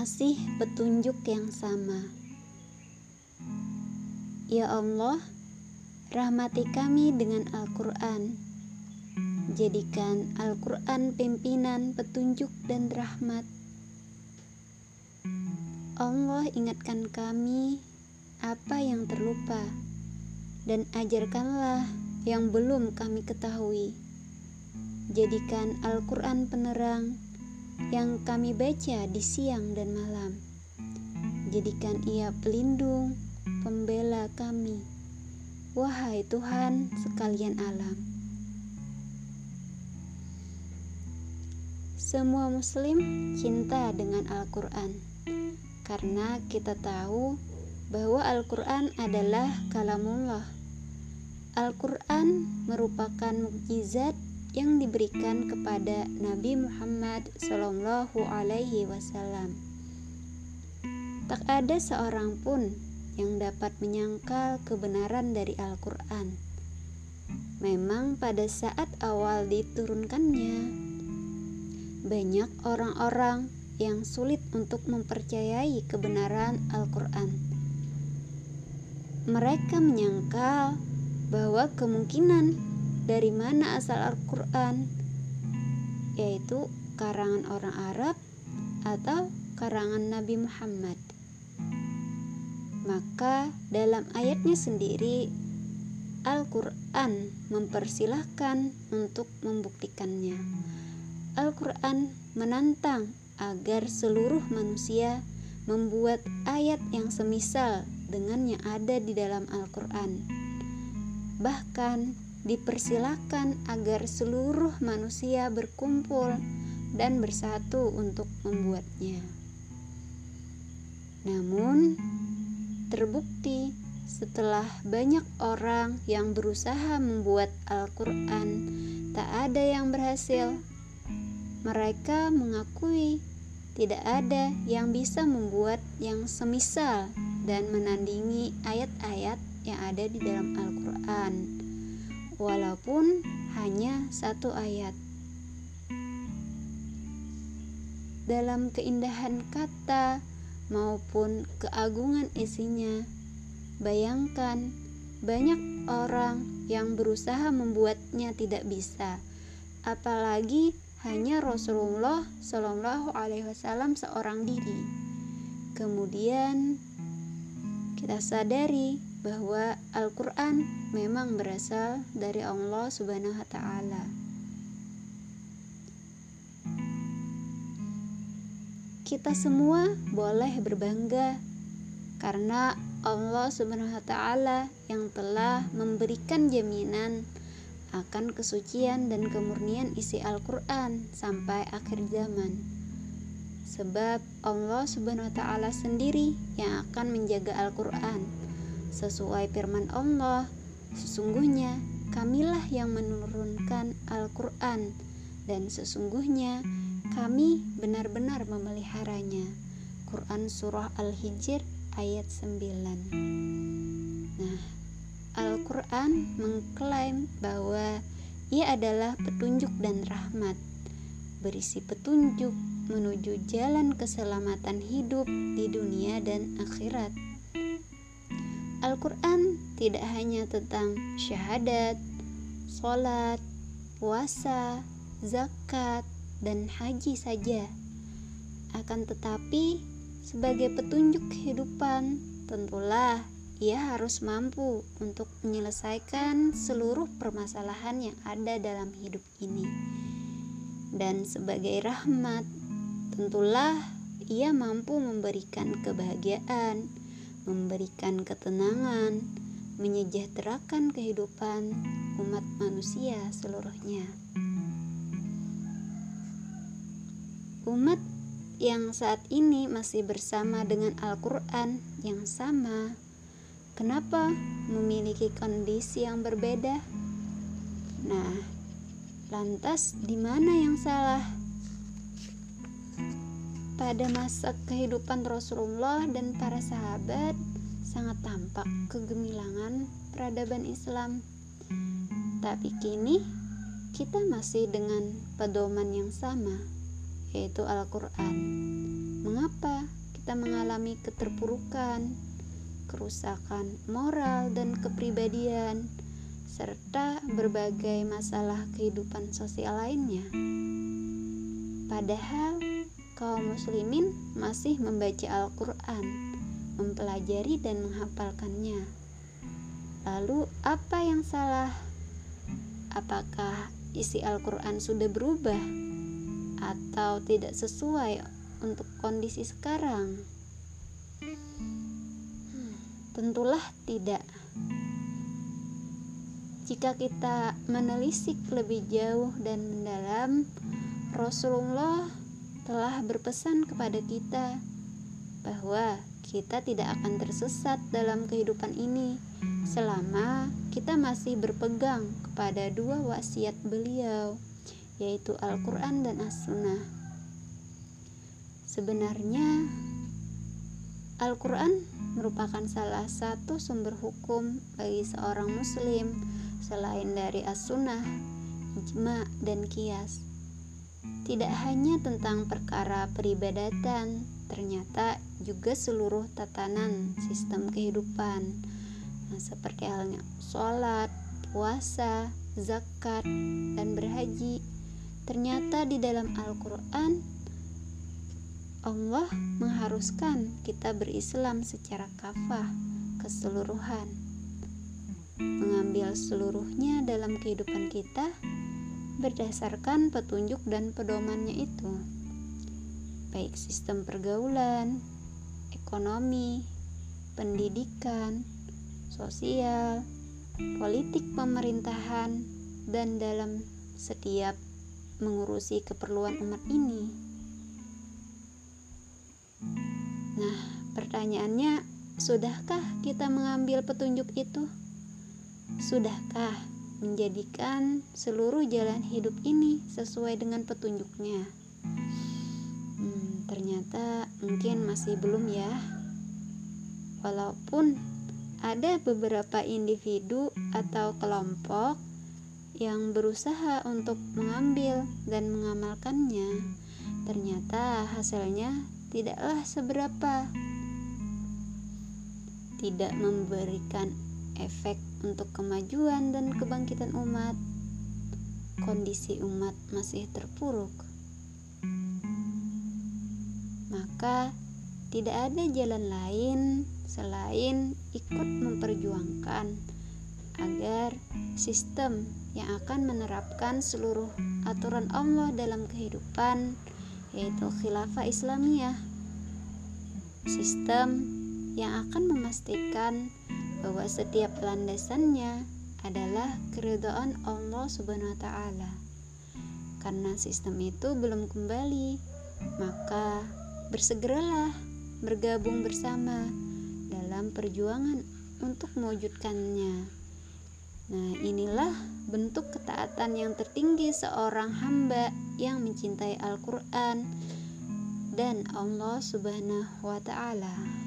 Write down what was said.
masih petunjuk yang sama. Ya Allah, rahmati kami dengan Al-Quran. Jadikan Al-Quran pimpinan, petunjuk, dan rahmat. Allah ingatkan kami apa yang terlupa, dan ajarkanlah yang belum kami ketahui. Jadikan Al-Quran penerang yang kami baca di siang dan malam. Jadikan ia pelindung pembela kami. Wahai Tuhan sekalian alam. Semua muslim cinta dengan Al-Quran karena kita tahu bahwa Al-Quran adalah kalamullah. Al-Quran merupakan mukjizat yang diberikan kepada Nabi Muhammad Shallallahu Alaihi Wasallam. Tak ada seorang pun yang dapat menyangkal kebenaran dari Al-Quran. Memang pada saat awal diturunkannya, banyak orang-orang yang sulit untuk mempercayai kebenaran Al-Quran. Mereka menyangkal bahwa kemungkinan dari mana asal Al-Quran, yaitu karangan orang Arab atau karangan Nabi Muhammad. Maka dalam ayatnya sendiri Al-Quran mempersilahkan untuk membuktikannya. Al-Quran menantang agar seluruh manusia membuat ayat yang semisal dengan yang ada di dalam Al-Quran. Bahkan dipersilahkan agar seluruh manusia berkumpul dan bersatu untuk membuatnya. Namun, Terbukti setelah banyak orang yang berusaha membuat Al-Quran, tak ada yang berhasil. Mereka mengakui tidak ada yang bisa membuat yang semisal dan menandingi ayat-ayat yang ada di dalam Al-Quran, walaupun hanya satu ayat. Dalam keindahan kata, maupun keagungan isinya. Bayangkan, banyak orang yang berusaha membuatnya tidak bisa, apalagi hanya Rasulullah Shallallahu Alaihi Wasallam seorang diri. Kemudian kita sadari bahwa Al-Quran memang berasal dari Allah Subhanahu wa Ta'ala. kita semua boleh berbangga karena Allah Subhanahu wa taala yang telah memberikan jaminan akan kesucian dan kemurnian isi Al-Qur'an sampai akhir zaman. Sebab Allah Subhanahu wa taala sendiri yang akan menjaga Al-Qur'an. Sesuai firman Allah, sesungguhnya kamilah yang menurunkan Al-Qur'an dan sesungguhnya kami benar-benar memeliharanya. Quran Surah Al-Hijr ayat 9 Nah, Al-Quran mengklaim bahwa ia adalah petunjuk dan rahmat Berisi petunjuk menuju jalan keselamatan hidup di dunia dan akhirat Al-Quran tidak hanya tentang syahadat, sholat, puasa, zakat, dan haji saja. Akan tetapi, sebagai petunjuk kehidupan, tentulah ia harus mampu untuk menyelesaikan seluruh permasalahan yang ada dalam hidup ini. Dan sebagai rahmat, tentulah ia mampu memberikan kebahagiaan, memberikan ketenangan, menyejahterakan kehidupan umat manusia seluruhnya. Umat yang saat ini masih bersama dengan Al-Quran yang sama, kenapa memiliki kondisi yang berbeda? Nah, lantas di mana yang salah? Pada masa kehidupan Rasulullah dan para sahabat, sangat tampak kegemilangan peradaban Islam. Tapi kini kita masih dengan pedoman yang sama yaitu Al-Quran. Mengapa kita mengalami keterpurukan, kerusakan moral, dan kepribadian, serta berbagai masalah kehidupan sosial lainnya? Padahal kaum muslimin masih membaca Al-Quran, mempelajari dan menghafalkannya. Lalu, apa yang salah? Apakah isi Al-Quran sudah berubah atau tidak sesuai untuk kondisi sekarang? Hmm, tentulah tidak. Jika kita menelisik lebih jauh dan mendalam, Rasulullah telah berpesan kepada kita bahwa kita tidak akan tersesat dalam kehidupan ini selama kita masih berpegang kepada dua wasiat beliau, yaitu Al-Quran dan As-Sunnah. Sebenarnya, Al-Quran merupakan salah satu sumber hukum bagi seorang Muslim selain dari As-Sunnah, Ijma, dan Kias. Tidak hanya tentang perkara peribadatan, ternyata juga seluruh tatanan sistem kehidupan Nah, seperti halnya sholat, puasa, zakat, dan berhaji. Ternyata di dalam Al-Quran Allah mengharuskan kita berislam secara kafah, keseluruhan. Mengambil seluruhnya dalam kehidupan kita berdasarkan petunjuk dan pedomannya itu. Baik sistem pergaulan, ekonomi, pendidikan, sosial, politik pemerintahan, dan dalam setiap mengurusi keperluan umat ini. Nah, pertanyaannya, sudahkah kita mengambil petunjuk itu? Sudahkah menjadikan seluruh jalan hidup ini sesuai dengan petunjuknya? Hmm, ternyata mungkin masih belum ya. Walaupun ada beberapa individu atau kelompok yang berusaha untuk mengambil dan mengamalkannya. Ternyata hasilnya tidaklah seberapa, tidak memberikan efek untuk kemajuan dan kebangkitan umat. Kondisi umat masih terpuruk, maka tidak ada jalan lain selain ikut memperjuangkan agar sistem yang akan menerapkan seluruh aturan Allah dalam kehidupan yaitu khilafah Islamiyah sistem yang akan memastikan bahwa setiap landasannya adalah keridhaan Allah Subhanahu wa taala. Karena sistem itu belum kembali, maka bersegeralah bergabung bersama dalam perjuangan untuk mewujudkannya. Nah, inilah bentuk ketaatan yang tertinggi seorang hamba yang mencintai Al-Quran dan Allah Subhanahu wa Ta'ala.